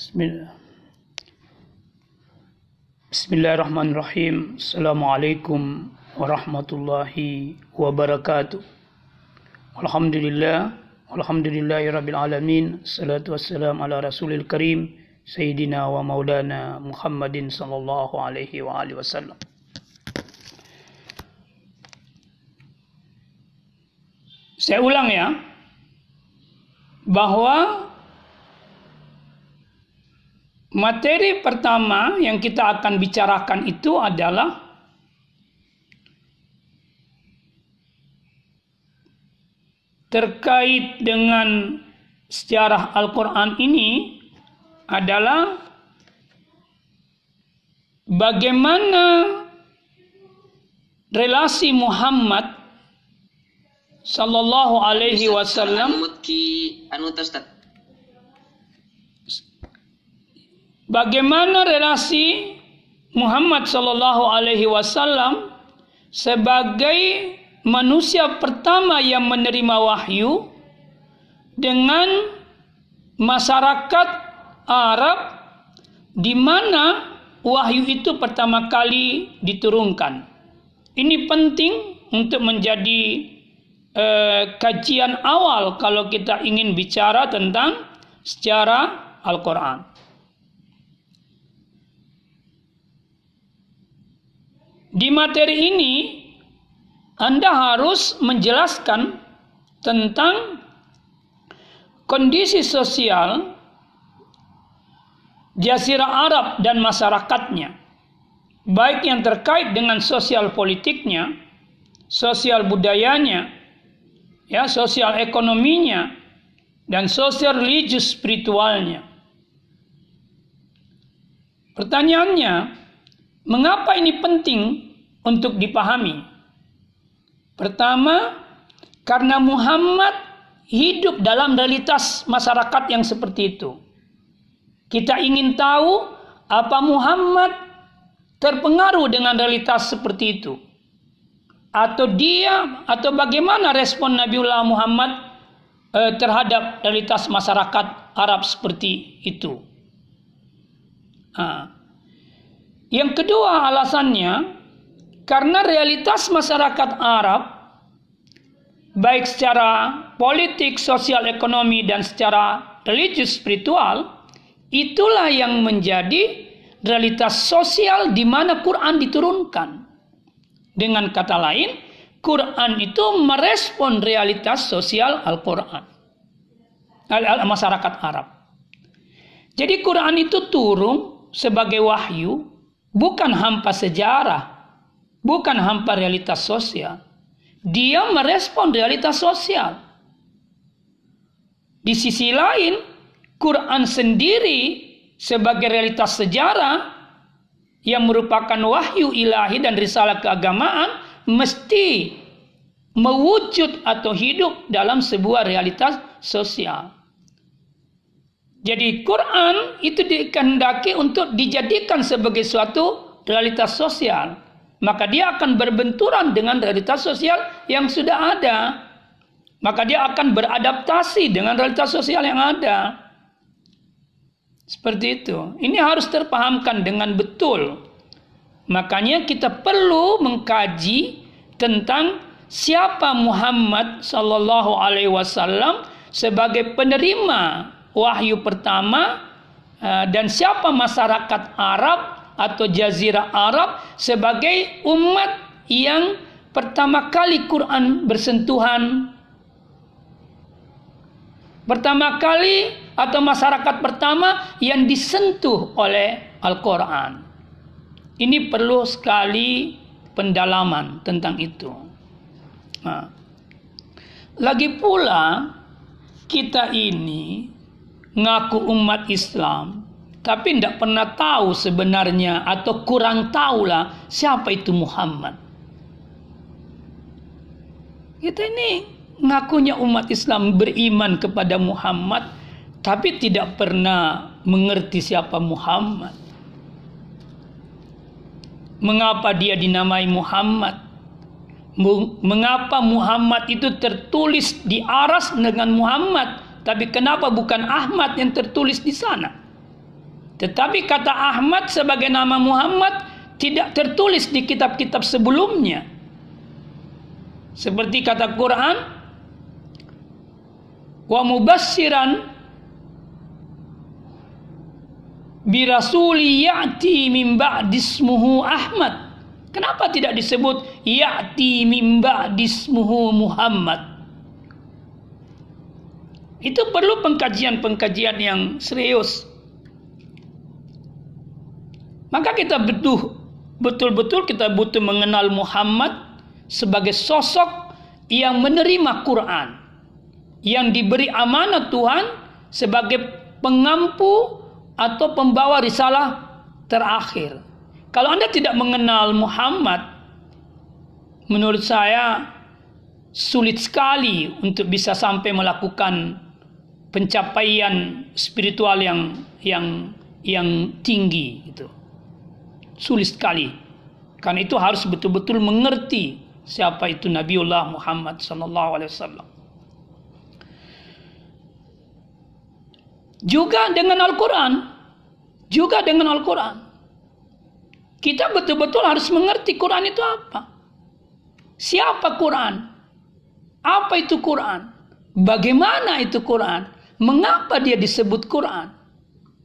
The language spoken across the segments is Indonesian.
Bismillah. Bismillahirrahmanirrahim. Assalamualaikum warahmatullahi wabarakatuh. Alhamdulillah. Alhamdulillahi rabbil alamin. Salatu wassalam ala rasulil karim. Sayyidina wa maulana Muhammadin sallallahu alaihi wa alihi wasallam. Saya ulang ya. Bahwa Materi pertama yang kita akan bicarakan itu adalah terkait dengan sejarah Al-Quran ini adalah bagaimana relasi Muhammad sallallahu alaihi wasallam anu bagaimana relasi Muhammad Sallallahu Alaihi Wasallam sebagai manusia pertama yang menerima wahyu dengan masyarakat Arab di mana wahyu itu pertama kali diturunkan. Ini penting untuk menjadi eh, kajian awal kalau kita ingin bicara tentang sejarah Al-Quran. Di materi ini Anda harus menjelaskan tentang kondisi sosial Jazirah Arab dan masyarakatnya, baik yang terkait dengan sosial politiknya, sosial budayanya, ya, sosial ekonominya, dan sosial religius spiritualnya. Pertanyaannya, Mengapa ini penting untuk dipahami? Pertama, karena Muhammad hidup dalam realitas masyarakat yang seperti itu. Kita ingin tahu apa Muhammad terpengaruh dengan realitas seperti itu. Atau dia atau bagaimana respon Nabiullah Muhammad eh, terhadap realitas masyarakat Arab seperti itu. Nah, yang kedua alasannya karena realitas masyarakat Arab baik secara politik, sosial, ekonomi dan secara religius spiritual itulah yang menjadi realitas sosial di mana Quran diturunkan. Dengan kata lain, Quran itu merespon realitas sosial Al-Quran. Masyarakat Arab. Jadi Quran itu turun sebagai wahyu bukan hampa sejarah, bukan hampa realitas sosial. Dia merespon realitas sosial. Di sisi lain, Quran sendiri sebagai realitas sejarah yang merupakan wahyu ilahi dan risalah keagamaan mesti mewujud atau hidup dalam sebuah realitas sosial. Jadi Quran itu dikehendaki untuk dijadikan sebagai suatu realitas sosial. Maka dia akan berbenturan dengan realitas sosial yang sudah ada. Maka dia akan beradaptasi dengan realitas sosial yang ada. Seperti itu. Ini harus terpahamkan dengan betul. Makanya kita perlu mengkaji tentang siapa Muhammad sallallahu alaihi wasallam sebagai penerima wahyu pertama eh, dan siapa masyarakat Arab atau jazirah Arab sebagai umat yang pertama kali Quran bersentuhan pertama kali atau masyarakat pertama yang disentuh oleh Al-Quran. Ini perlu sekali pendalaman tentang itu. Nah, lagi pula kita ini ngaku umat Islam tapi tidak pernah tahu sebenarnya atau kurang tahulah siapa itu Muhammad. Kita ini ngakunya umat Islam beriman kepada Muhammad tapi tidak pernah mengerti siapa Muhammad. Mengapa dia dinamai Muhammad? Mengapa Muhammad itu tertulis di aras dengan Muhammad? Tapi kenapa bukan Ahmad yang tertulis di sana? Tetapi kata Ahmad sebagai nama Muhammad tidak tertulis di kitab-kitab sebelumnya. Seperti kata Quran, wa mubassiran bi rasuli ya'ti min ba'dismuhu Ahmad. Kenapa tidak disebut ya'ti min ba'dismuhu Muhammad? Itu perlu pengkajian-pengkajian yang serius. Maka kita butuh betul-betul kita butuh mengenal Muhammad sebagai sosok yang menerima Quran, yang diberi amanat Tuhan sebagai pengampu atau pembawa risalah terakhir. Kalau Anda tidak mengenal Muhammad, menurut saya sulit sekali untuk bisa sampai melakukan pencapaian spiritual yang yang yang tinggi gitu sulit sekali. Karena itu harus betul-betul mengerti siapa itu Nabiullah Muhammad sallallahu alaihi wasallam. Juga dengan Al-Qur'an, juga dengan Al-Qur'an. Kita betul-betul harus mengerti Quran itu apa. Siapa Quran? Apa itu Quran? Bagaimana itu Quran? Mengapa dia disebut Quran?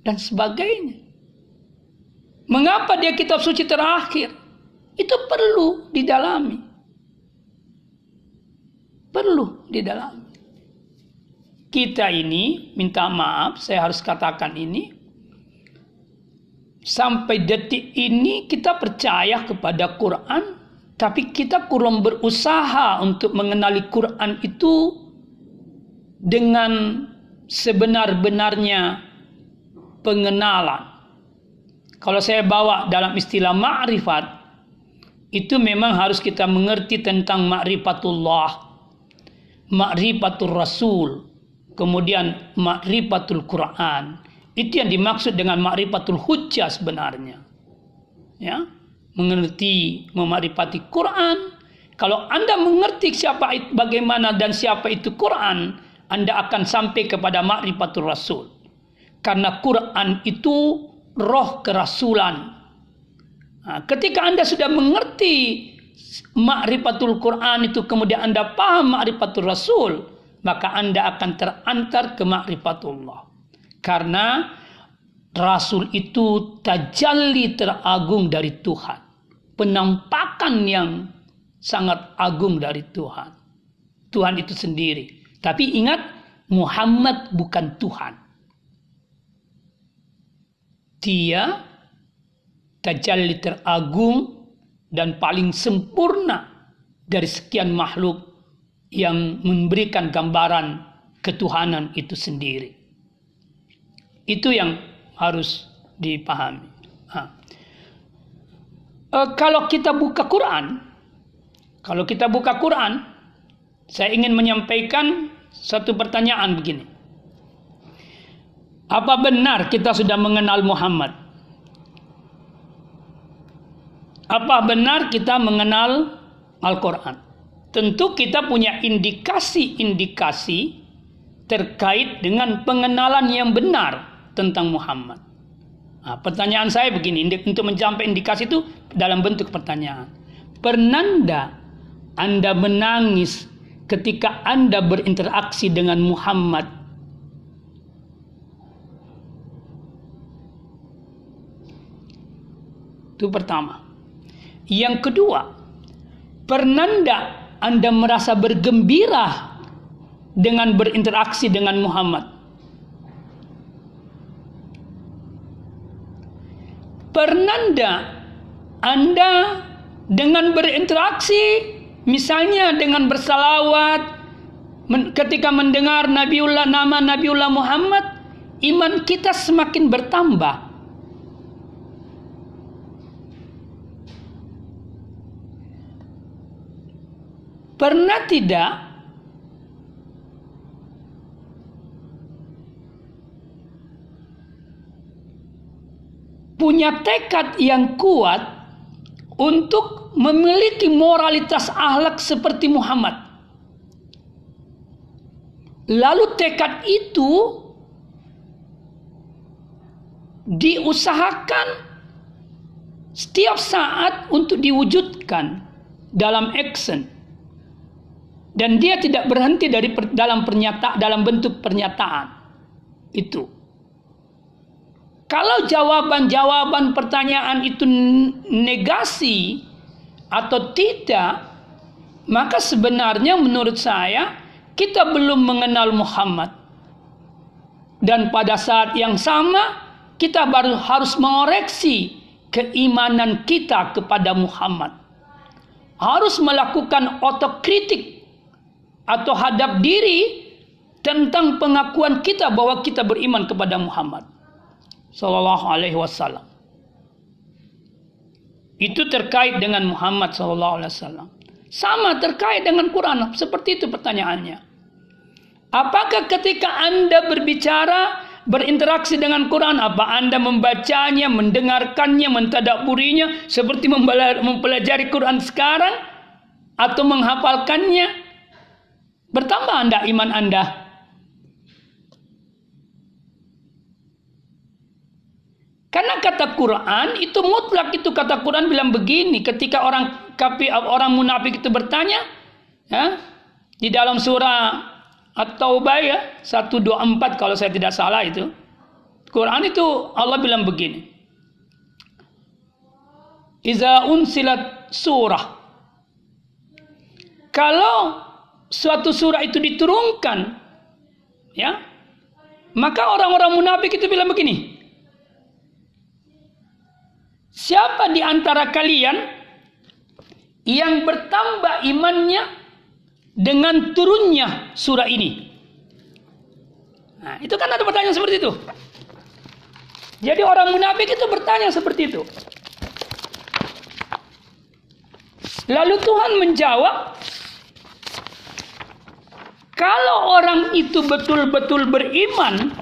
Dan sebagainya. Mengapa dia kitab suci terakhir? Itu perlu didalami. Perlu didalami. Kita ini, minta maaf, saya harus katakan ini. Sampai detik ini kita percaya kepada Quran, tapi kita kurang berusaha untuk mengenali Quran itu dengan sebenar-benarnya pengenalan. Kalau saya bawa dalam istilah ma'rifat, itu memang harus kita mengerti tentang ma'rifatullah, ma'rifatul rasul, kemudian ma'rifatul Quran. Itu yang dimaksud dengan ma'rifatul hujjah sebenarnya. Ya, mengerti memakrifati Quran. Kalau Anda mengerti siapa bagaimana dan siapa itu Quran, Anda akan sampai kepada ma'rifatul rasul. Karena Quran itu roh kerasulan. Ketika Anda sudah mengerti makrifatul Quran itu kemudian Anda paham makrifatul Rasul, maka Anda akan terantar ke makrifatullah. Karena Rasul itu tajalli teragung dari Tuhan. Penampakan yang sangat agung dari Tuhan. Tuhan itu sendiri. Tapi ingat, Muhammad bukan Tuhan dia tajalli teragung dan paling sempurna dari sekian makhluk yang memberikan gambaran ketuhanan itu sendiri. Itu yang harus dipahami. E, kalau kita buka Quran, kalau kita buka Quran, saya ingin menyampaikan satu pertanyaan begini. Apa benar kita sudah mengenal Muhammad? Apa benar kita mengenal Al-Quran? Tentu kita punya indikasi-indikasi terkait dengan pengenalan yang benar tentang Muhammad. Nah, pertanyaan saya begini, untuk mencapai indikasi itu dalam bentuk pertanyaan. Pernah Anda menangis ketika Anda berinteraksi dengan Muhammad Itu pertama. Yang kedua, pernah Anda merasa bergembira dengan berinteraksi dengan Muhammad? Pernah Anda dengan berinteraksi misalnya dengan bersalawat ketika mendengar Nabiullah nama Nabiullah Muhammad iman kita semakin bertambah. Pernah tidak punya tekad yang kuat untuk memiliki moralitas akhlak seperti Muhammad. Lalu tekad itu diusahakan setiap saat untuk diwujudkan dalam action dan dia tidak berhenti dari per, dalam pernyataan dalam bentuk pernyataan itu kalau jawaban-jawaban pertanyaan itu negasi atau tidak maka sebenarnya menurut saya kita belum mengenal Muhammad dan pada saat yang sama kita baru harus mengoreksi keimanan kita kepada Muhammad. Harus melakukan otokritik atau hadap diri tentang pengakuan kita bahwa kita beriman kepada Muhammad sallallahu alaihi wasallam. Itu terkait dengan Muhammad sallallahu alaihi wasallam. Sama terkait dengan Quran, seperti itu pertanyaannya. Apakah ketika Anda berbicara berinteraksi dengan Quran apa Anda membacanya, mendengarkannya, mentadaburinya seperti mempelajari Quran sekarang atau menghafalkannya? Bertambah Anda iman Anda. Karena kata Quran itu mutlak itu kata Quran bilang begini ketika orang kafir orang munafik itu bertanya ya, di dalam surah At-Taubah ya 124 kalau saya tidak salah itu. Quran itu Allah bilang begini. Iza unsilat surah. Kalau suatu surah itu diturunkan ya, maka orang-orang munafik itu bilang begini. Siapa di antara kalian yang bertambah imannya dengan turunnya surah ini. Nah, itu kan ada pertanyaan seperti itu. Jadi orang munafik itu bertanya seperti itu. Lalu Tuhan menjawab, kalau orang itu betul-betul beriman,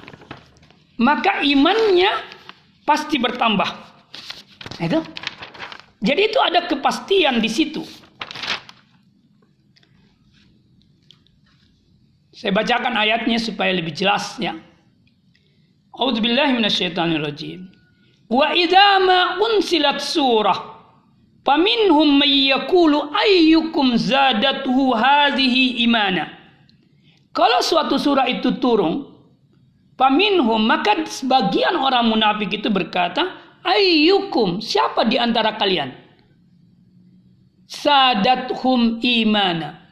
maka imannya pasti bertambah. Itu. Jadi itu ada kepastian di situ. Saya bacakan ayatnya supaya lebih jelas ya. A'udzubillahi minasyaitonirrajim. Wa idza ma unsilat surah faminhum may yaqulu ayyukum zadathu hadhihi imana. Kalau suatu surah itu turun, faminhum maka sebagian orang munafik itu berkata, ayyukum siapa di antara kalian? Sadathum imana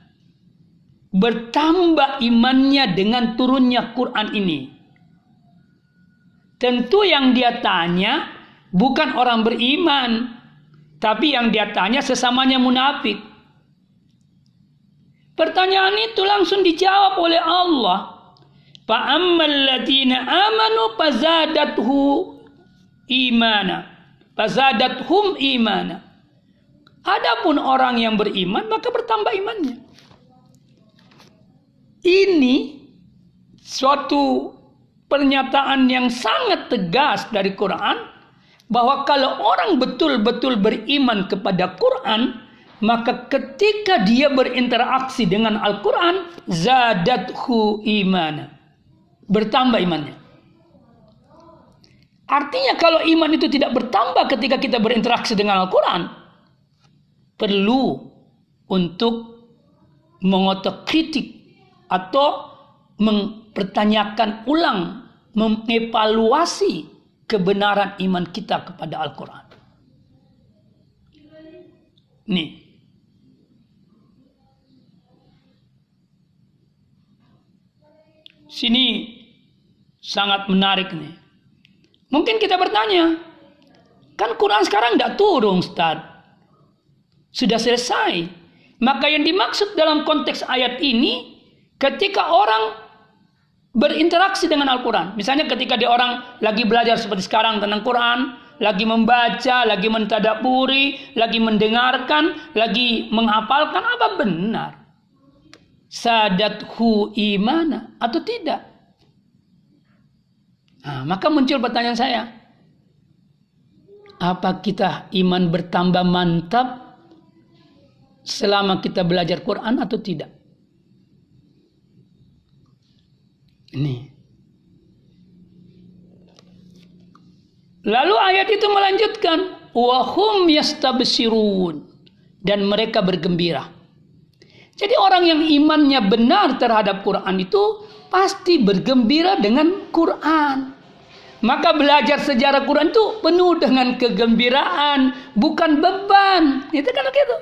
bertambah imannya dengan turunnya Quran ini. Tentu yang dia tanya bukan orang beriman, tapi yang dia tanya sesamanya munafik. Pertanyaan itu langsung dijawab oleh Allah. Ladina amanu fazadathu imana. Fazadathum imana. Adapun orang yang beriman maka bertambah imannya. Ini suatu pernyataan yang sangat tegas dari Quran bahwa kalau orang betul-betul beriman kepada Quran, maka ketika dia berinteraksi dengan Al-Quran, zadathu imana. Bertambah imannya. Artinya kalau iman itu tidak bertambah ketika kita berinteraksi dengan Al-Quran, perlu untuk mengotokritik atau mempertanyakan ulang, mengevaluasi kebenaran iman kita kepada Al-Quran. Nih. Sini sangat menarik nih. Mungkin kita bertanya, kan Quran sekarang tidak turun, Ustaz. Sudah selesai. Maka yang dimaksud dalam konteks ayat ini Ketika orang berinteraksi dengan Al-Quran, misalnya ketika dia orang lagi belajar seperti sekarang tentang Quran, lagi membaca, lagi mentadaburi, lagi mendengarkan, lagi menghafalkan, apa benar? Sadathu imana atau tidak? Nah, maka muncul pertanyaan saya. Apa kita iman bertambah mantap selama kita belajar Quran atau tidak? Ini. Lalu ayat itu melanjutkan wahum yastabsirun dan mereka bergembira. Jadi orang yang imannya benar terhadap Quran itu pasti bergembira dengan Quran. Maka belajar sejarah Quran itu penuh dengan kegembiraan, bukan beban. Itu kan gitu.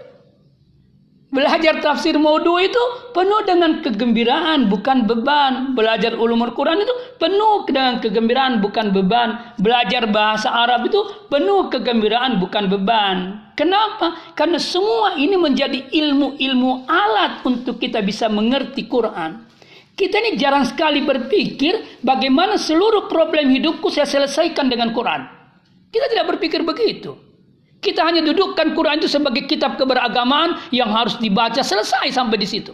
Belajar tafsir maudu itu penuh dengan kegembiraan, bukan beban. Belajar ulumul Quran itu penuh dengan kegembiraan, bukan beban. Belajar bahasa Arab itu penuh kegembiraan, bukan beban. Kenapa? Karena semua ini menjadi ilmu-ilmu alat untuk kita bisa mengerti Quran. Kita ini jarang sekali berpikir bagaimana seluruh problem hidupku saya selesaikan dengan Quran. Kita tidak berpikir begitu. Kita hanya dudukkan Quran itu sebagai kitab keberagamaan yang harus dibaca selesai sampai di situ.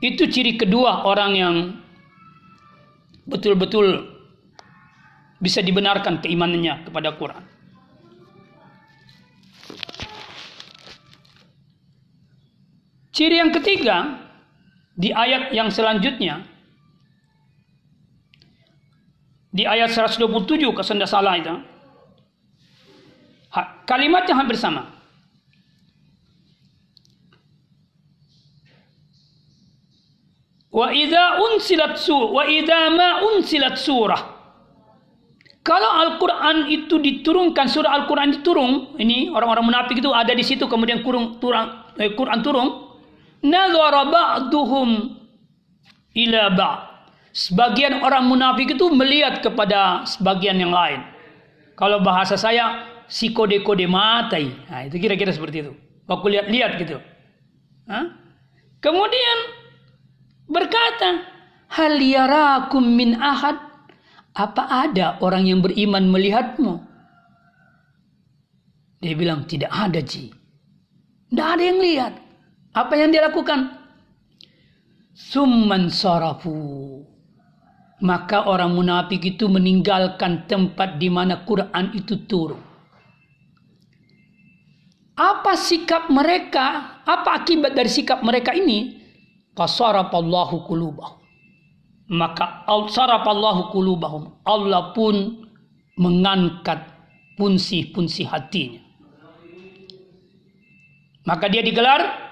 Itu ciri kedua orang yang betul-betul bisa dibenarkan keimanannya kepada Quran. Ciri yang ketiga di ayat yang selanjutnya di ayat 127 kalau salah itu. Kalimatnya hampir sama. Wa idza unsilat wa idza ma unsilat surah. Kalau Al-Qur'an itu diturunkan surah Al-Qur'an diturun, ini orang-orang munafik itu ada di situ kemudian kurung turun eh, Quran turun, nazara ba'duhum ila ba'd. Sebagian orang munafik itu melihat kepada sebagian yang lain. Kalau bahasa saya, si kode-kode matai. Nah, itu kira-kira seperti itu. Aku lihat-lihat gitu. Hah? Kemudian berkata, Hal yarakum min ahad. Apa ada orang yang beriman melihatmu? Dia bilang, tidak ada Ji. Tidak ada yang lihat. Apa yang dia lakukan? Summan sarafu maka orang munafik itu meninggalkan tempat di mana Quran itu turun. Apa sikap mereka? Apa akibat dari sikap mereka ini? Fasarafallahu qulubahum. Maka sarafallahu qulubahum. Allah pun mengangkat punsi-punsi hatinya. Maka dia digelar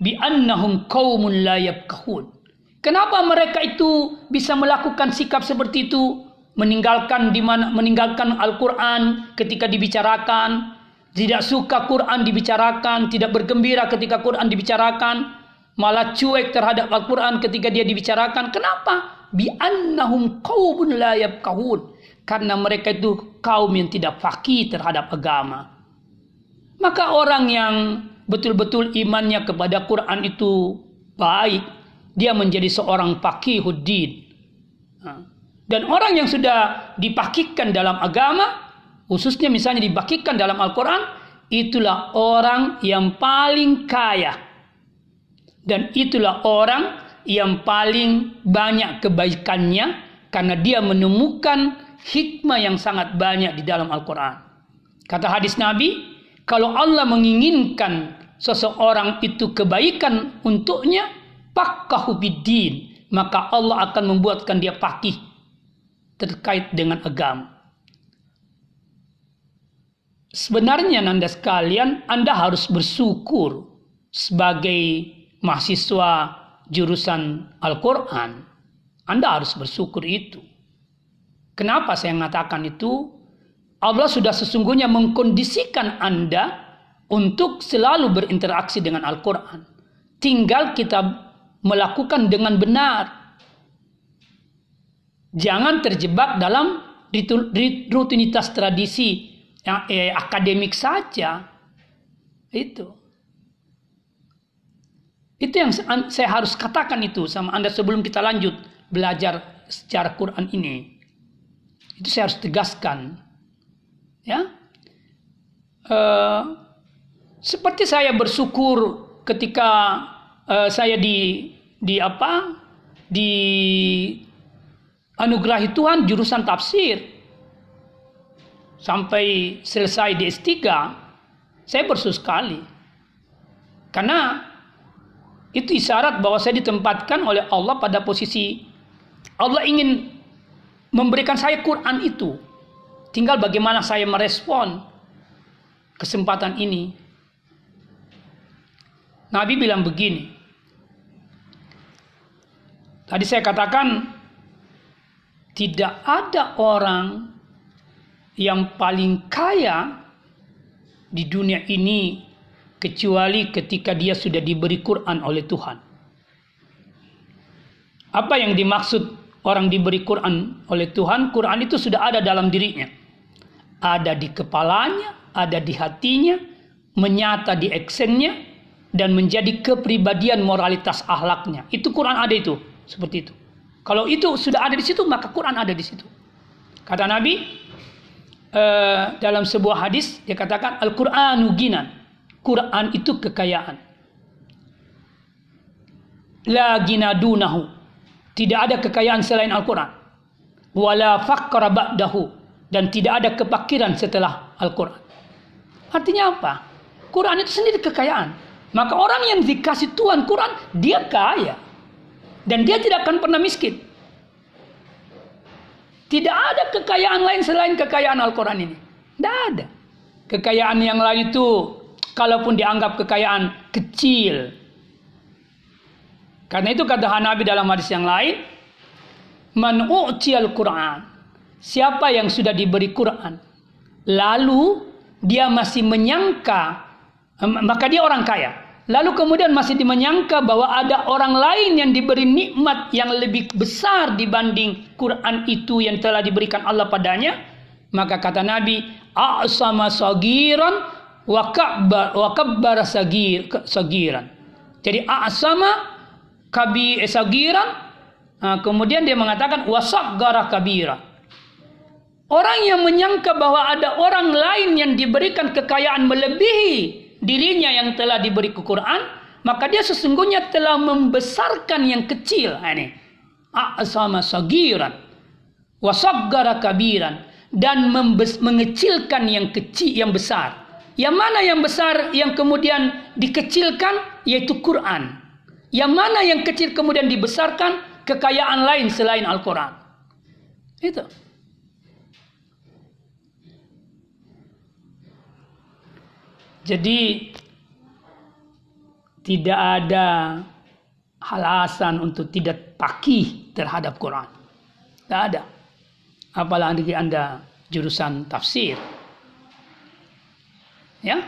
bi annahum qaumun la yafqahun Kenapa mereka itu bisa melakukan sikap seperti itu? Meninggalkan di mana meninggalkan Al-Qur'an ketika dibicarakan, tidak suka Quran dibicarakan, tidak bergembira ketika Quran dibicarakan, malah cuek terhadap Al-Qur'an ketika dia dibicarakan. Kenapa? Bi annahum qaumun la yafqahun. Karena mereka itu kaum yang tidak fakih terhadap agama. Maka orang yang betul-betul imannya kepada Quran itu baik, dia menjadi seorang faqihuddin. Dan orang yang sudah dipakikkan dalam agama, khususnya misalnya dipakikkan dalam Al-Quran, itulah orang yang paling kaya. Dan itulah orang yang paling banyak kebaikannya karena dia menemukan hikmah yang sangat banyak di dalam Al-Quran. Kata hadis Nabi, kalau Allah menginginkan seseorang itu kebaikan untuknya, faqahu biddin, maka Allah akan membuatkan dia fakih terkait dengan agama. Sebenarnya Anda sekalian, Anda harus bersyukur sebagai mahasiswa jurusan Al-Quran. Anda harus bersyukur itu. Kenapa saya mengatakan itu? Allah sudah sesungguhnya mengkondisikan Anda untuk selalu berinteraksi dengan Al-Quran. Tinggal kita melakukan dengan benar. Jangan terjebak dalam rutinitas tradisi yang eh, akademik saja. Itu. Itu yang saya harus katakan itu sama Anda sebelum kita lanjut belajar secara Quran ini. Itu saya harus tegaskan. Ya. Uh, seperti saya bersyukur ketika uh, saya di di apa di anugerahi Tuhan jurusan tafsir sampai selesai di S3 saya bersyukur sekali karena Itu isyarat bahwa saya ditempatkan oleh Allah pada posisi Allah ingin memberikan saya Quran itu. Tinggal bagaimana saya merespon kesempatan ini. Nabi bilang begini. Tadi saya katakan tidak ada orang yang paling kaya di dunia ini kecuali ketika dia sudah diberi Quran oleh Tuhan. Apa yang dimaksud orang diberi Quran oleh Tuhan? Quran itu sudah ada dalam dirinya. Ada di kepalanya, ada di hatinya, menyata di actionnya, dan menjadi kepribadian moralitas ahlaknya. Itu Quran ada itu, seperti itu. Kalau itu sudah ada di situ, maka Quran ada di situ. Kata Nabi, uh, dalam sebuah hadis dia katakan Al-Qur'anu ginan. Quran itu kekayaan. La ginadunahu. Tidak ada kekayaan selain Al-Quran. Wala faqra ba'dahu. Dan tidak ada kepakiran setelah Al-Quran. Artinya apa? Quran itu sendiri kekayaan. Maka orang yang dikasih Tuhan Quran, dia kaya. Dan dia tidak akan pernah miskin. Tidak ada kekayaan lain selain kekayaan Al-Quran ini. Tidak ada. Kekayaan yang lain itu, kalaupun dianggap kekayaan kecil. Karena itu kata Hanabi dalam hadis yang lain, Man al Quran. Siapa yang sudah diberi Quran, lalu dia masih menyangka, maka dia orang kaya. Lalu kemudian masih menyangka bahwa ada orang lain yang diberi nikmat yang lebih besar dibanding Quran itu yang telah diberikan Allah padanya. Maka kata Nabi, A'sama sagiran wa kabbar wa kabbar sagir, sagiran. Jadi a'sama kabi eh, sagiran Nah, kemudian dia mengatakan wasaggara kabira. Orang yang menyangka bahwa ada orang lain yang diberikan kekayaan melebihi dirinya yang telah diberi ke Quran, maka dia sesungguhnya telah membesarkan yang kecil. Ini. A'asama sagiran. Wasaggara kabiran. Dan mengecilkan yang kecil, yang besar. Yang mana yang besar yang kemudian dikecilkan? Yaitu Quran. Yang mana yang kecil kemudian dibesarkan? Kekayaan lain selain Al-Quran. Itu. Jadi tidak ada alasan untuk tidak takih terhadap Quran. Tidak ada. Apalagi Anda jurusan tafsir. Ya?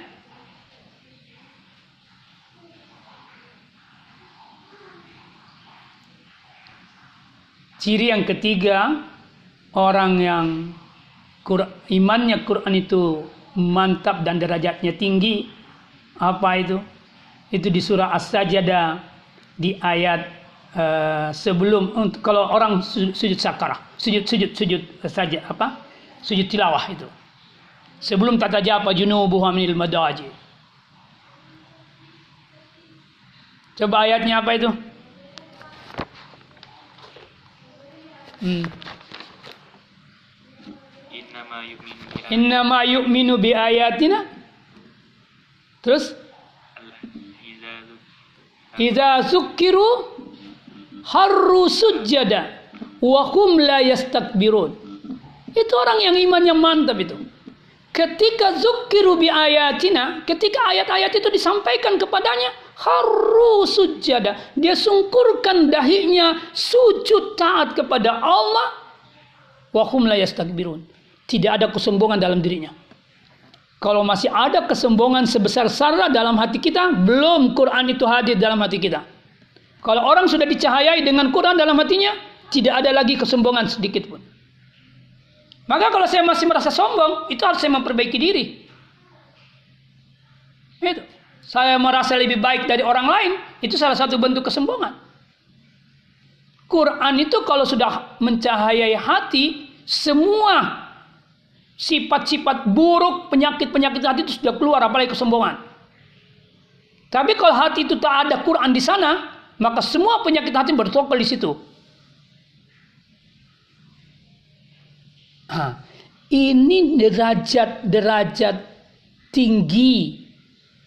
Ciri yang ketiga, orang yang imannya Quran itu mantap dan derajatnya tinggi. Apa itu? Itu di surah As-Sajdah di ayat uh, sebelum untuk kalau orang sujud, sujud sakarah, sujud sujud sujud saja apa? Sujud tilawah itu. Sebelum tata japa junubuha minil madaji. Coba ayatnya apa itu? Hmm. Innama yu'minu bi ayatina. Terus Iza sukiru harru sujada wa hum la yastakbirun. Itu orang yang imannya mantap itu. Ketika zukiru bi ayatina, ketika ayat-ayat itu disampaikan kepadanya, harru sujada. Dia sungkurkan dahinya sujud taat kepada Allah. Wa hum la yastakbirun. Tidak ada kesombongan dalam dirinya. Kalau masih ada kesombongan sebesar sarah dalam hati kita, belum Quran itu hadir dalam hati kita. Kalau orang sudah dicahayai dengan Quran dalam hatinya, tidak ada lagi kesombongan sedikit pun. Maka kalau saya masih merasa sombong, itu harus saya memperbaiki diri. Itu. Saya merasa lebih baik dari orang lain, itu salah satu bentuk kesombongan. Quran itu kalau sudah mencahayai hati, semua sifat-sifat buruk, penyakit-penyakit hati itu sudah keluar, apalagi kesombongan. Tapi kalau hati itu tak ada Quran di sana, maka semua penyakit hati bertokol di situ. Nah, ini derajat-derajat tinggi,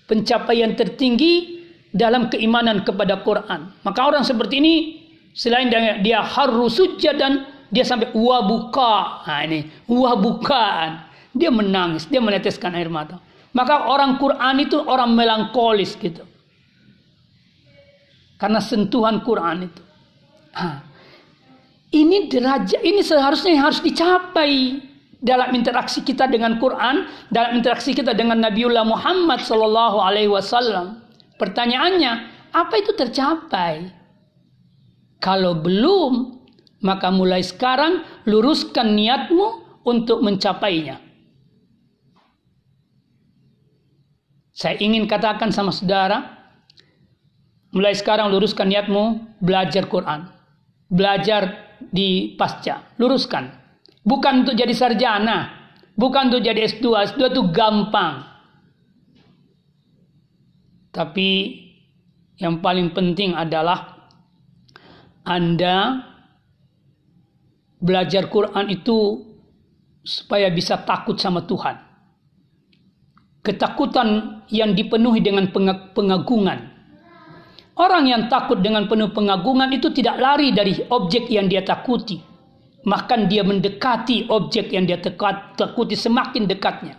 pencapaian tertinggi dalam keimanan kepada Quran. Maka orang seperti ini selain dia, harus sujud dan dia sampai wah buka. Nah ini wah bukaan. Dia menangis, dia meneteskan air mata. Maka orang Quran itu orang melankolis gitu. Karena sentuhan Quran itu. Nah, ini derajat, ini seharusnya harus dicapai dalam interaksi kita dengan Quran, dalam interaksi kita dengan Nabiullah Muhammad Sallallahu Alaihi Wasallam. Pertanyaannya, apa itu tercapai? Kalau belum, maka mulai sekarang luruskan niatmu untuk mencapainya. Saya ingin katakan sama saudara, mulai sekarang luruskan niatmu belajar Quran. Belajar di pasca, luruskan. Bukan untuk jadi sarjana, bukan untuk jadi S2, S2 itu gampang. Tapi yang paling penting adalah Anda belajar Quran itu supaya bisa takut sama Tuhan. Ketakutan yang dipenuhi dengan pengagungan. Orang yang takut dengan penuh pengagungan itu tidak lari dari objek yang dia takuti. Bahkan dia mendekati objek yang dia takuti semakin dekatnya.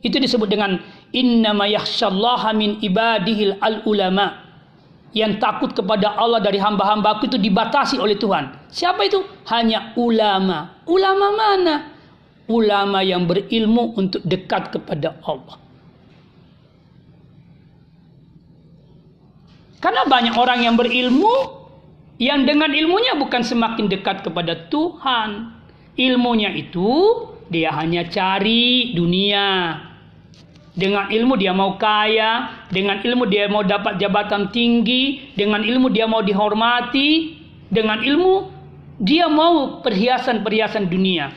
Itu disebut dengan innama yakhsyallaha min ibadihil al ulama. Yang takut kepada Allah dari hamba-hambaku itu dibatasi oleh Tuhan. Siapa itu? Hanya ulama. Ulama mana? Ulama yang berilmu untuk dekat kepada Allah. Karena banyak orang yang berilmu yang dengan ilmunya bukan semakin dekat kepada Tuhan. Ilmunya itu dia hanya cari dunia. Dengan ilmu dia mau kaya, dengan ilmu dia mau dapat jabatan tinggi, dengan ilmu dia mau dihormati, dengan ilmu dia mau perhiasan-perhiasan dunia.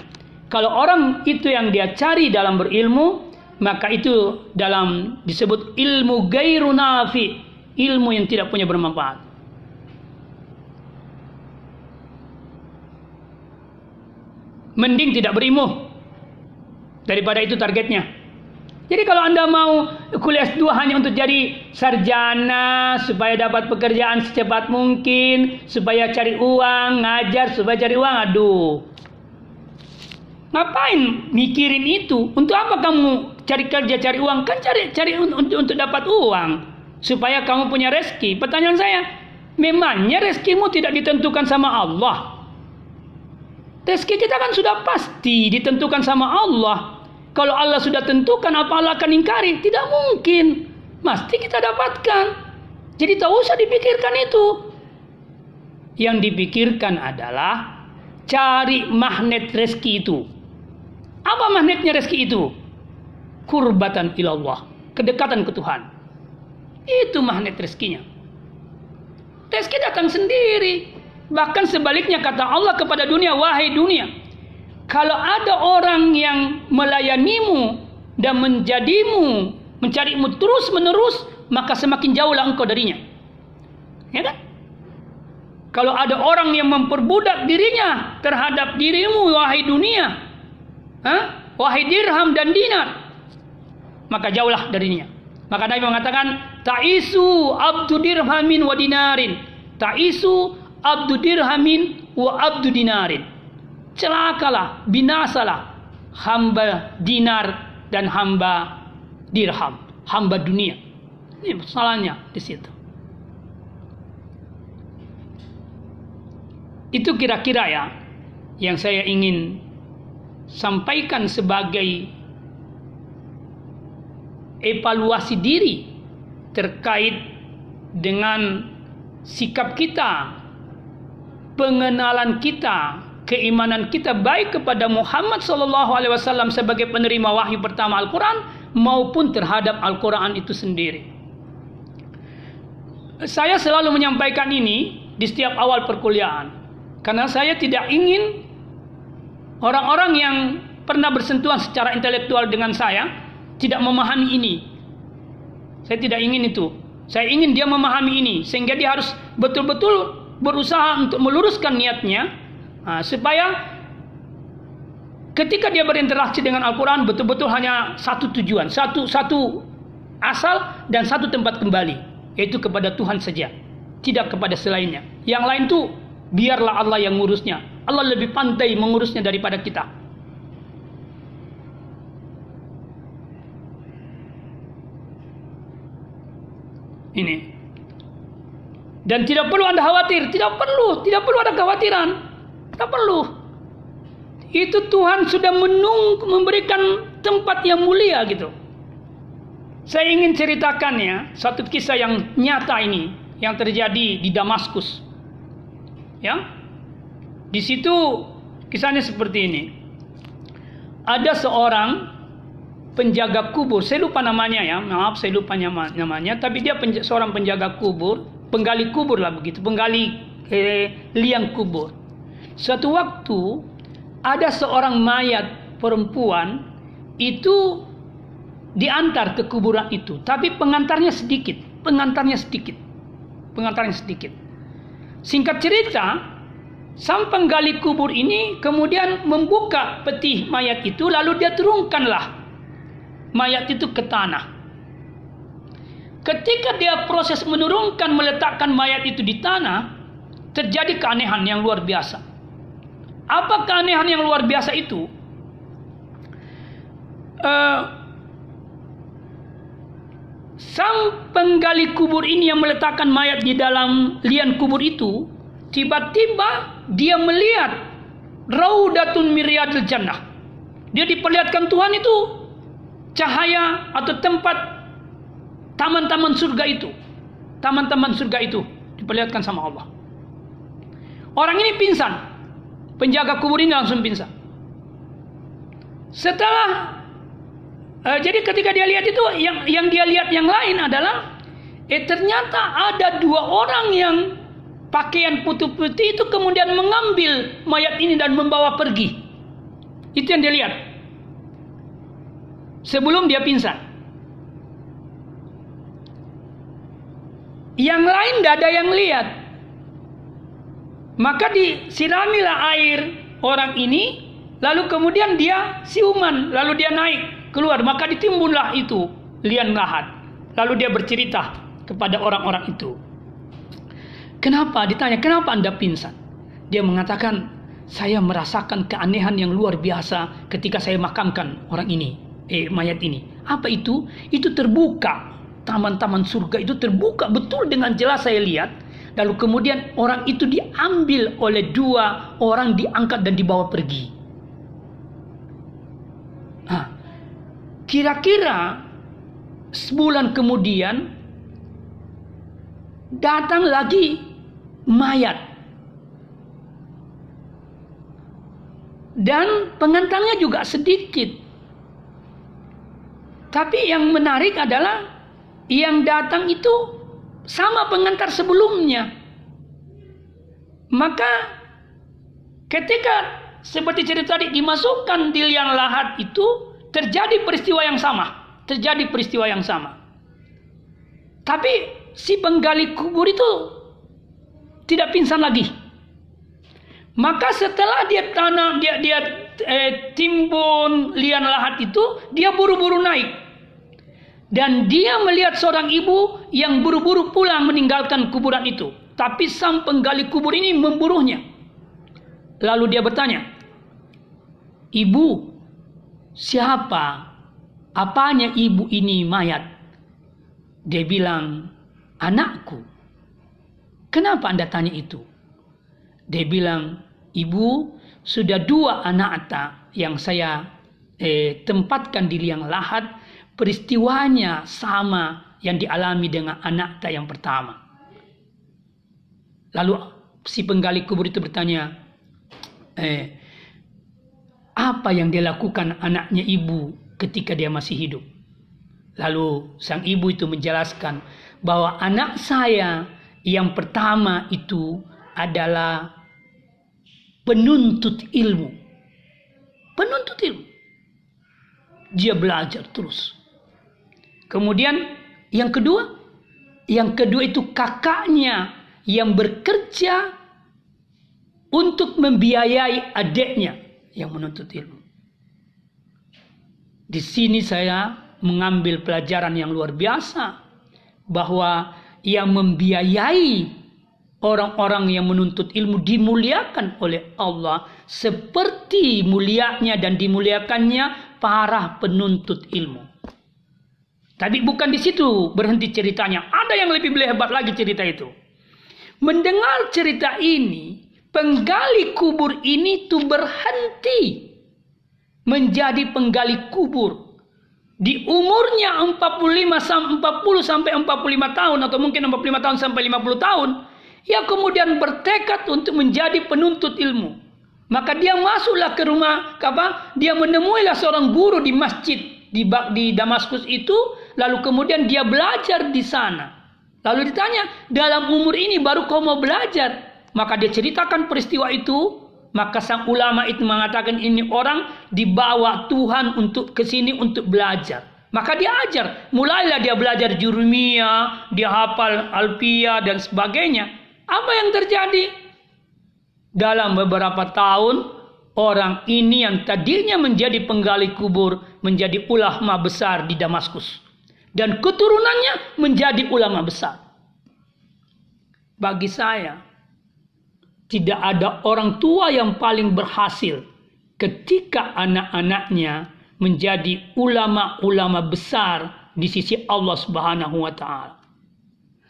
Kalau orang itu yang dia cari dalam berilmu, maka itu dalam disebut ilmu gairu nafi, ilmu yang tidak punya bermanfaat. Mending tidak berilmu daripada itu targetnya. Jadi kalau Anda mau kuliah S2 hanya untuk jadi sarjana supaya dapat pekerjaan secepat mungkin, supaya cari uang, ngajar supaya cari uang, aduh. Ngapain mikirin itu? Untuk apa kamu cari kerja, cari uang? Kan cari cari untuk, untuk dapat uang supaya kamu punya rezeki. Pertanyaan saya, memangnya rezekimu tidak ditentukan sama Allah? Rezeki kita kan sudah pasti ditentukan sama Allah. Kalau Allah sudah tentukan apa Allah akan ingkari? Tidak mungkin. Mesti kita dapatkan. Jadi tak usah dipikirkan itu. Yang dipikirkan adalah cari magnet rezeki itu. Apa magnetnya rezeki itu? Kurbatan ilallah. Kedekatan ke Tuhan. Itu magnet rezekinya. Rezeki datang sendiri. Bahkan sebaliknya kata Allah kepada dunia, wahai dunia, kalau ada orang yang melayanimu dan menjadimu, mencarimu terus menerus, maka semakin jauhlah engkau darinya. Ya kan? Kalau ada orang yang memperbudak dirinya terhadap dirimu, wahai dunia, Hah? wahai dirham dan dinar, maka jauhlah darinya. Maka Nabi mengatakan, Ta'isu abdu dirhamin wa dinarin. Ta'isu abdu dirhamin wa abdu dinarin celakalah, binasalah hamba dinar dan hamba dirham, hamba dunia. Ini masalahnya di situ. Itu kira-kira ya yang saya ingin sampaikan sebagai evaluasi diri terkait dengan sikap kita, pengenalan kita keimanan kita baik kepada Muhammad sallallahu alaihi wasallam sebagai penerima wahyu pertama Al-Qur'an maupun terhadap Al-Qur'an itu sendiri. Saya selalu menyampaikan ini di setiap awal perkuliahan karena saya tidak ingin orang-orang yang pernah bersentuhan secara intelektual dengan saya tidak memahami ini. Saya tidak ingin itu. Saya ingin dia memahami ini sehingga dia harus betul-betul berusaha untuk meluruskan niatnya Nah, supaya ketika dia berinteraksi dengan Al-Quran betul-betul hanya satu tujuan, satu satu asal dan satu tempat kembali. yaitu kepada Tuhan saja, tidak kepada selainnya. Yang lain tuh biarlah Allah yang ngurusnya. Allah lebih pandai mengurusnya daripada kita. Ini. Dan tidak perlu Anda khawatir, tidak perlu, tidak perlu ada kekhawatiran. Tidak perlu. Itu Tuhan sudah menung memberikan tempat yang mulia gitu. Saya ingin ceritakan ya satu kisah yang nyata ini yang terjadi di Damaskus. Ya. Di situ kisahnya seperti ini. Ada seorang penjaga kubur, saya lupa namanya ya, maaf saya lupa namanya, tapi dia penj seorang penjaga kubur, penggali kubur lah begitu, penggali eh, liang kubur. Suatu waktu ada seorang mayat perempuan itu diantar ke kuburan itu, tapi pengantarnya sedikit, pengantarnya sedikit, pengantarnya sedikit. Singkat cerita, sang penggali kubur ini kemudian membuka peti mayat itu, lalu dia turunkanlah mayat itu ke tanah. Ketika dia proses menurunkan, meletakkan mayat itu di tanah, terjadi keanehan yang luar biasa. Apa keanehan yang luar biasa itu? uh, sang penggali kubur ini yang meletakkan mayat di dalam lian kubur itu tiba-tiba dia melihat raudatun miriatil jannah. Dia diperlihatkan Tuhan itu cahaya atau tempat taman-taman surga itu. Taman-taman surga itu diperlihatkan sama Allah. Orang ini pingsan penjaga kubur ini langsung pingsan setelah Uh, jadi ketika dia lihat itu yang yang dia lihat yang lain adalah eh ternyata ada dua orang yang pakaian putih-putih itu kemudian mengambil mayat ini dan membawa pergi. Itu yang dia lihat. Sebelum dia pingsan. Yang lain tidak ada yang lihat. Maka disiramilah air orang ini, lalu kemudian dia siuman, lalu dia naik keluar. Maka ditimbunlah itu lian lahat. Lalu dia bercerita kepada orang-orang itu. Kenapa? Ditanya kenapa anda pingsan? Dia mengatakan saya merasakan keanehan yang luar biasa ketika saya makamkan orang ini eh mayat ini. Apa itu? Itu terbuka taman-taman surga itu terbuka betul dengan jelas saya lihat lalu kemudian orang itu diambil oleh dua orang diangkat dan dibawa pergi Kira-kira sebulan kemudian datang lagi mayat. Dan pengantarnya juga sedikit. Tapi yang menarik adalah yang datang itu sama pengantar sebelumnya. Maka ketika seperti cerita tadi dimasukkan di liang lahat itu Terjadi peristiwa yang sama. Terjadi peristiwa yang sama. Tapi si penggali kubur itu tidak pingsan lagi. Maka setelah dia tanam dia dia eh, timbun lian lahat itu, dia buru-buru naik. Dan dia melihat seorang ibu yang buru-buru pulang meninggalkan kuburan itu. Tapi sang penggali kubur ini memburuhnya. Lalu dia bertanya, "Ibu, siapa apanya ibu ini mayat dia bilang anakku kenapa anda tanya itu dia bilang ibu sudah dua anak ata yang saya eh, tempatkan di liang lahat peristiwanya sama yang dialami dengan anak ta yang pertama lalu si penggali kubur itu bertanya eh, apa yang dia lakukan anaknya ibu ketika dia masih hidup. Lalu sang ibu itu menjelaskan bahwa anak saya yang pertama itu adalah penuntut ilmu. Penuntut ilmu. Dia belajar terus. Kemudian yang kedua, yang kedua itu kakaknya yang bekerja untuk membiayai adiknya yang menuntut ilmu. Di sini saya mengambil pelajaran yang luar biasa bahwa yang membiayai orang-orang yang menuntut ilmu dimuliakan oleh Allah seperti mulianya dan dimuliakannya para penuntut ilmu. Tapi bukan di situ berhenti ceritanya. Ada yang lebih hebat lagi cerita itu. Mendengar cerita ini, penggali kubur ini tuh berhenti menjadi penggali kubur. Di umurnya 45 sampai 40 sampai 45 tahun atau mungkin 45 tahun sampai 50 tahun, ia kemudian bertekad untuk menjadi penuntut ilmu. Maka dia masuklah ke rumah, apa? Dia menemuilah seorang guru di masjid di, di Damaskus itu, lalu kemudian dia belajar di sana. Lalu ditanya, dalam umur ini baru kau mau belajar? Maka dia ceritakan peristiwa itu, maka sang ulama itu mengatakan ini orang dibawa Tuhan untuk ke sini untuk belajar. Maka dia ajar, mulailah dia belajar jurumia, dia hafal alpia dan sebagainya. Apa yang terjadi? Dalam beberapa tahun, orang ini yang tadinya menjadi penggali kubur menjadi ulama besar di Damaskus. Dan keturunannya menjadi ulama besar. Bagi saya, tidak ada orang tua yang paling berhasil ketika anak-anaknya menjadi ulama-ulama besar di sisi Allah Subhanahu wa taala.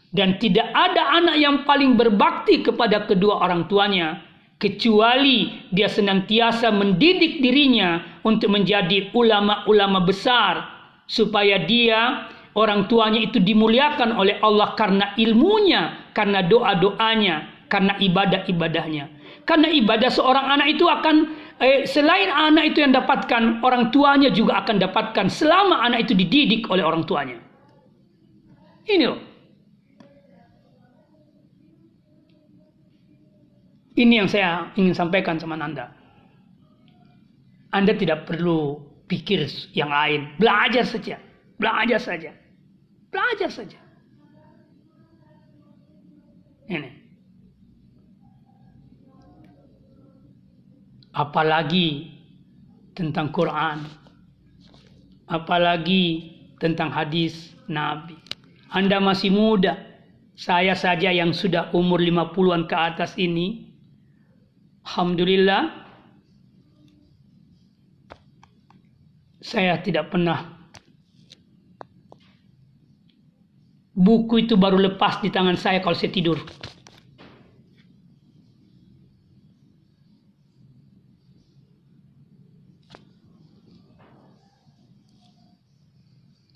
Dan tidak ada anak yang paling berbakti kepada kedua orang tuanya kecuali dia senantiasa mendidik dirinya untuk menjadi ulama-ulama besar supaya dia orang tuanya itu dimuliakan oleh Allah karena ilmunya, karena doa-doanya, karena ibadah-ibadahnya. Karena ibadah seorang anak itu akan eh, selain anak itu yang dapatkan, orang tuanya juga akan dapatkan selama anak itu dididik oleh orang tuanya. Ini loh. Ini yang saya ingin sampaikan sama Anda. Anda tidak perlu pikir yang lain. Belajar saja. Belajar saja. Belajar saja. Ini. Apalagi tentang Quran. Apalagi tentang hadis Nabi. Anda masih muda. Saya saja yang sudah umur 50-an ke atas ini Alhamdulillah saya tidak pernah buku itu baru lepas di tangan saya kalau saya tidur.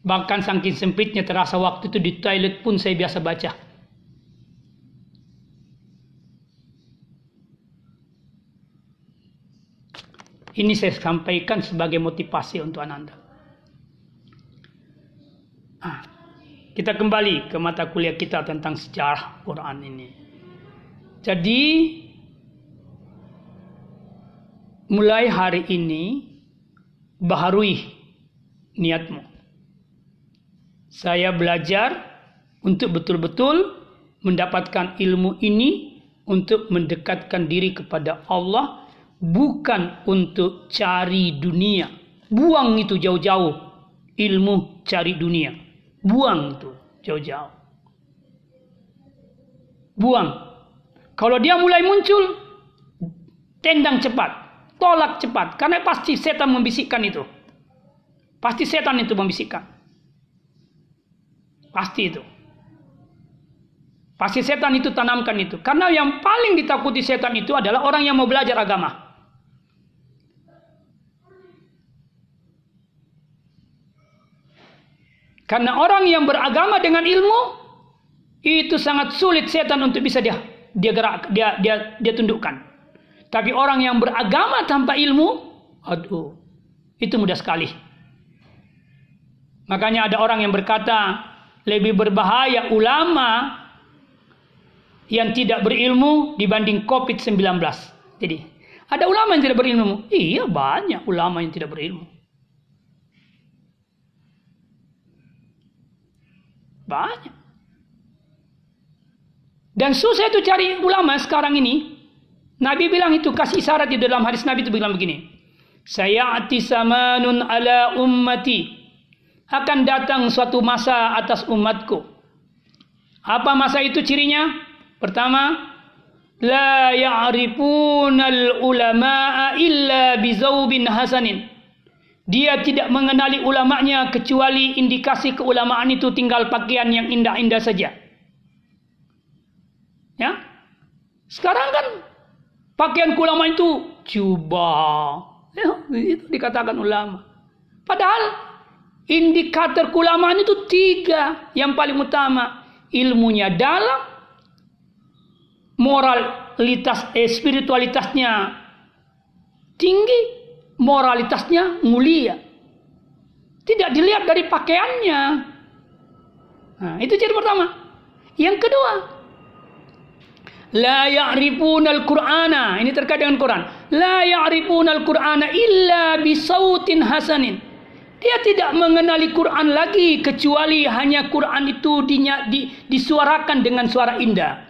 Bahkan saking sempitnya terasa waktu itu di toilet pun saya biasa baca. Ini saya sampaikan sebagai motivasi untuk Ananda. Ah, kita kembali ke mata kuliah kita tentang sejarah Quran ini. Jadi mulai hari ini baharui niatmu. Saya belajar untuk betul-betul mendapatkan ilmu ini untuk mendekatkan diri kepada Allah bukan untuk cari dunia. Buang itu jauh-jauh. Ilmu cari dunia. Buang itu jauh-jauh. Buang. Kalau dia mulai muncul, tendang cepat. Tolak cepat. Karena pasti setan membisikkan itu. Pasti setan itu membisikkan. Pasti itu. Pasti setan itu tanamkan itu. Karena yang paling ditakuti setan itu adalah orang yang mau belajar agama. Karena orang yang beragama dengan ilmu itu sangat sulit setan untuk bisa dia dia gerak dia dia dia tundukkan. Tapi orang yang beragama tanpa ilmu, aduh, itu mudah sekali. Makanya ada orang yang berkata lebih berbahaya ulama yang tidak berilmu dibanding COVID-19. Jadi, ada ulama yang tidak berilmu. Iya, banyak ulama yang tidak berilmu. Banyak. Dan susah itu cari ulama sekarang ini. Nabi bilang itu kasih isyarat di dalam hadis Nabi itu bilang begini. Saya ati samanun ala ummati. Akan datang suatu masa atas umatku. Apa masa itu cirinya? Pertama, la ya'rifunal ulama'a illa bizaubin hasanin. Dia tidak mengenali ulamanya kecuali indikasi keulamaan itu tinggal pakaian yang indah-indah saja. Ya. Sekarang kan pakaian ulama itu jubah. Ya, itu dikatakan ulama. Padahal indikator keulamaan itu tiga yang paling utama. Ilmunya dalam, moralitas, eh, spiritualitasnya tinggi, moralitasnya mulia. Tidak dilihat dari pakaiannya. Nah, itu ciri pertama. Yang kedua, la ya'rifuna al-Qur'ana. Ini terkait dengan Quran. La ya'rifuna al-Qur'ana illa bisautin hasanin. Dia tidak mengenali Quran lagi kecuali hanya Quran itu dinya, di, disuarakan dengan suara indah.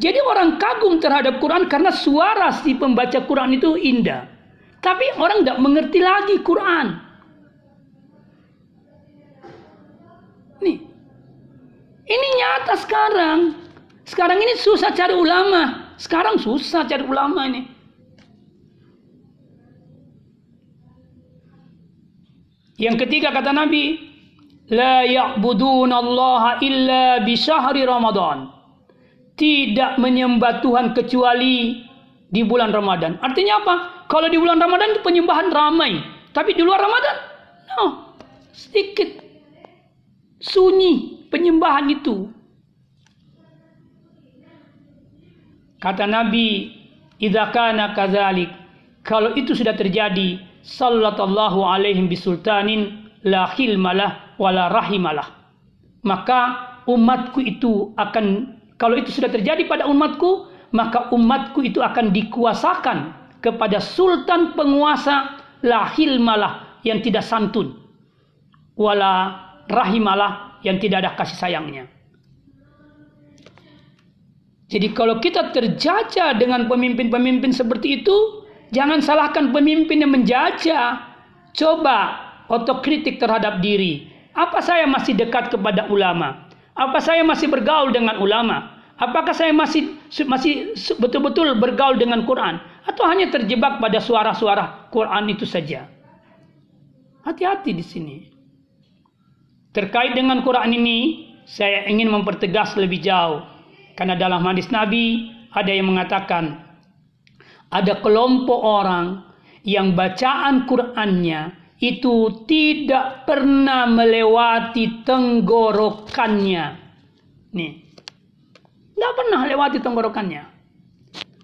Jadi orang kagum terhadap Quran karena suara si pembaca Quran itu indah. Tapi orang tidak mengerti lagi Quran. Nih. Ini nyata sekarang. Sekarang ini susah cari ulama. Sekarang susah cari ulama ini. Yang ketiga kata Nabi, la ya'budun Allah illa bi syahri tidak menyembah Tuhan kecuali di bulan Ramadan. Artinya apa? Kalau di bulan Ramadan itu penyembahan ramai, tapi di luar Ramadan, no, sedikit. Sunyi penyembahan itu. Kata Nabi, "Idza kana kadzalik," kalau itu sudah terjadi, sallallahu alaihim bisultanin la khilmalah wala rahimalah. Maka umatku itu akan kalau itu sudah terjadi pada umatku, maka umatku itu akan dikuasakan kepada sultan penguasa lahil malah yang tidak santun. Wala rahimalah yang tidak ada kasih sayangnya. Jadi kalau kita terjajah dengan pemimpin-pemimpin seperti itu, jangan salahkan pemimpin yang menjajah. Coba otokritik terhadap diri. Apa saya masih dekat kepada ulama? Apa saya masih bergaul dengan ulama? Apakah saya masih masih betul-betul bergaul dengan Quran atau hanya terjebak pada suara-suara Quran itu saja? Hati-hati di sini. Terkait dengan Quran ini, saya ingin mempertegas lebih jauh. Karena dalam hadis Nabi ada yang mengatakan ada kelompok orang yang bacaan Qur'annya itu tidak pernah melewati tenggorokannya. Nih. Tidak pernah lewati tenggorokannya.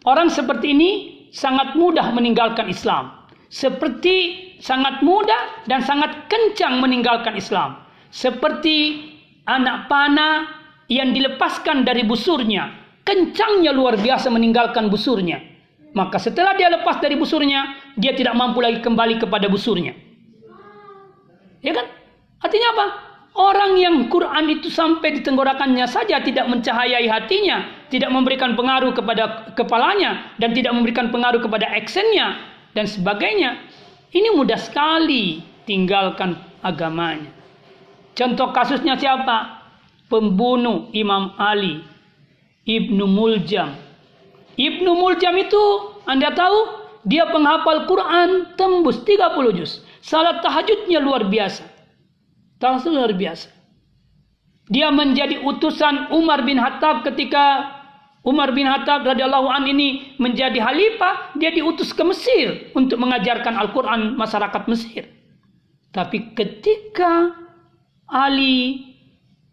Orang seperti ini sangat mudah meninggalkan Islam. Seperti sangat mudah dan sangat kencang meninggalkan Islam. Seperti anak panah yang dilepaskan dari busurnya. Kencangnya luar biasa meninggalkan busurnya. Maka setelah dia lepas dari busurnya, dia tidak mampu lagi kembali kepada busurnya. Ya kan? Artinya apa? Orang yang Quran itu sampai di tenggorokannya saja tidak mencahayai hatinya, tidak memberikan pengaruh kepada kepalanya dan tidak memberikan pengaruh kepada actionnya dan sebagainya. Ini mudah sekali tinggalkan agamanya. Contoh kasusnya siapa? Pembunuh Imam Ali, Ibnu Muljam. Ibnu Muljam itu Anda tahu dia penghafal Quran tembus 30 juz. Salat tahajudnya luar biasa. Tahajud luar biasa. Dia menjadi utusan Umar bin Khattab ketika Umar bin Khattab radhiyallahu an ini menjadi khalifah, dia diutus ke Mesir untuk mengajarkan Al-Qur'an masyarakat Mesir. Tapi ketika Ali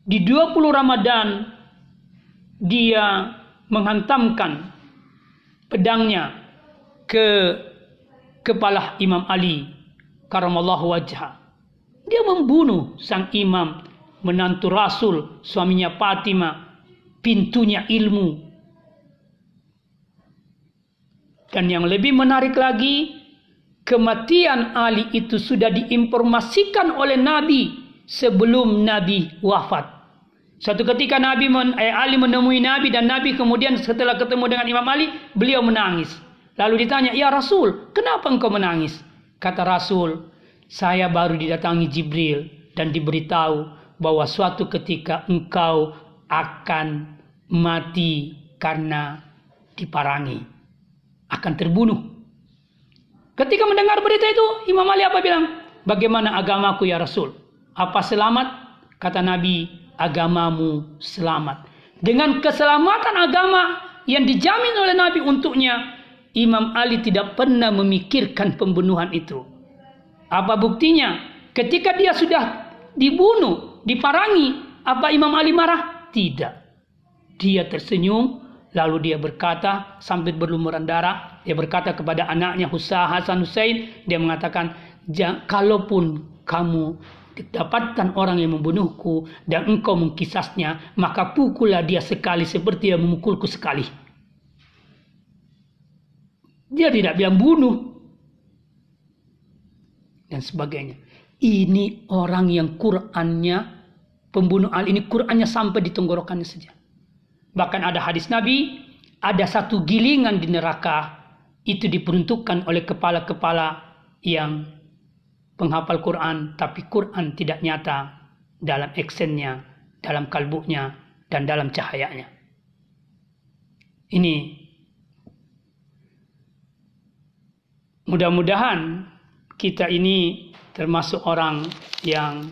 di 20 Ramadan dia menghantamkan pedangnya ke kepala Imam Ali karamallahu wajah. Dia membunuh sang imam, menantu Rasul, suaminya Fatimah, pintunya ilmu. Dan yang lebih menarik lagi, kematian Ali itu sudah diinformasikan oleh Nabi sebelum Nabi wafat. Suatu ketika Nabi eh, Ali menemui Nabi dan Nabi kemudian setelah ketemu dengan Imam Ali, beliau menangis. Lalu ditanya, "Ya Rasul, kenapa engkau menangis?" Kata Rasul, saya baru didatangi Jibril dan diberitahu bahwa suatu ketika engkau akan mati karena diparangi, akan terbunuh. Ketika mendengar berita itu, Imam Ali apa bilang? Bagaimana agamaku ya Rasul? Apa selamat? Kata Nabi, agamamu selamat. Dengan keselamatan agama yang dijamin oleh Nabi untuknya, Imam Ali tidak pernah memikirkan pembunuhan itu. Apa buktinya? Ketika dia sudah dibunuh, diparangi, apa Imam Ali marah? Tidak. Dia tersenyum, lalu dia berkata sambil berlumuran darah, dia berkata kepada anaknya Husa Hasan Hussein, dia mengatakan, kalaupun kamu dapatkan orang yang membunuhku dan engkau mengkisasnya, maka pukullah dia sekali seperti yang memukulku sekali. Dia tidak bilang bunuh. Dan sebagainya. Ini orang yang Qur'annya, pembunuh al ini Qur'annya sampai di tenggorokannya saja. Bahkan ada hadis Nabi, ada satu gilingan di neraka, itu diperuntukkan oleh kepala-kepala yang penghafal Quran, tapi Quran tidak nyata dalam eksennya, dalam kalbunya, dan dalam cahayanya. Ini mudah-mudahan kita ini termasuk orang yang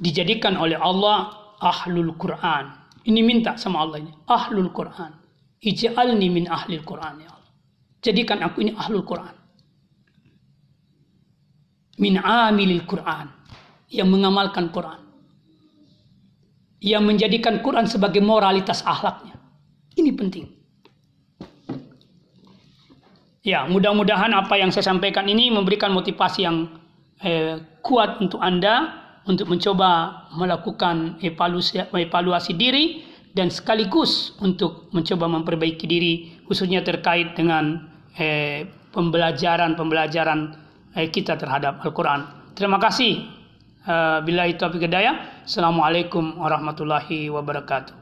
dijadikan oleh Allah ahlul Quran. Ini minta sama Allah ini, ahlul Quran. Ij'alni min ahlil Quran ya Allah. Jadikan aku ini ahlul Quran min amilil Quran yang mengamalkan Quran yang menjadikan Quran sebagai moralitas akhlaknya ini penting ya mudah-mudahan apa yang saya sampaikan ini memberikan motivasi yang eh, kuat untuk anda untuk mencoba melakukan evaluasi, evaluasi diri dan sekaligus untuk mencoba memperbaiki diri khususnya terkait dengan eh, pembelajaran-pembelajaran Eh, kita terhadap Al-Quran. Terima kasih. Uh, bila itu. Assalamualaikum warahmatullahi wabarakatuh.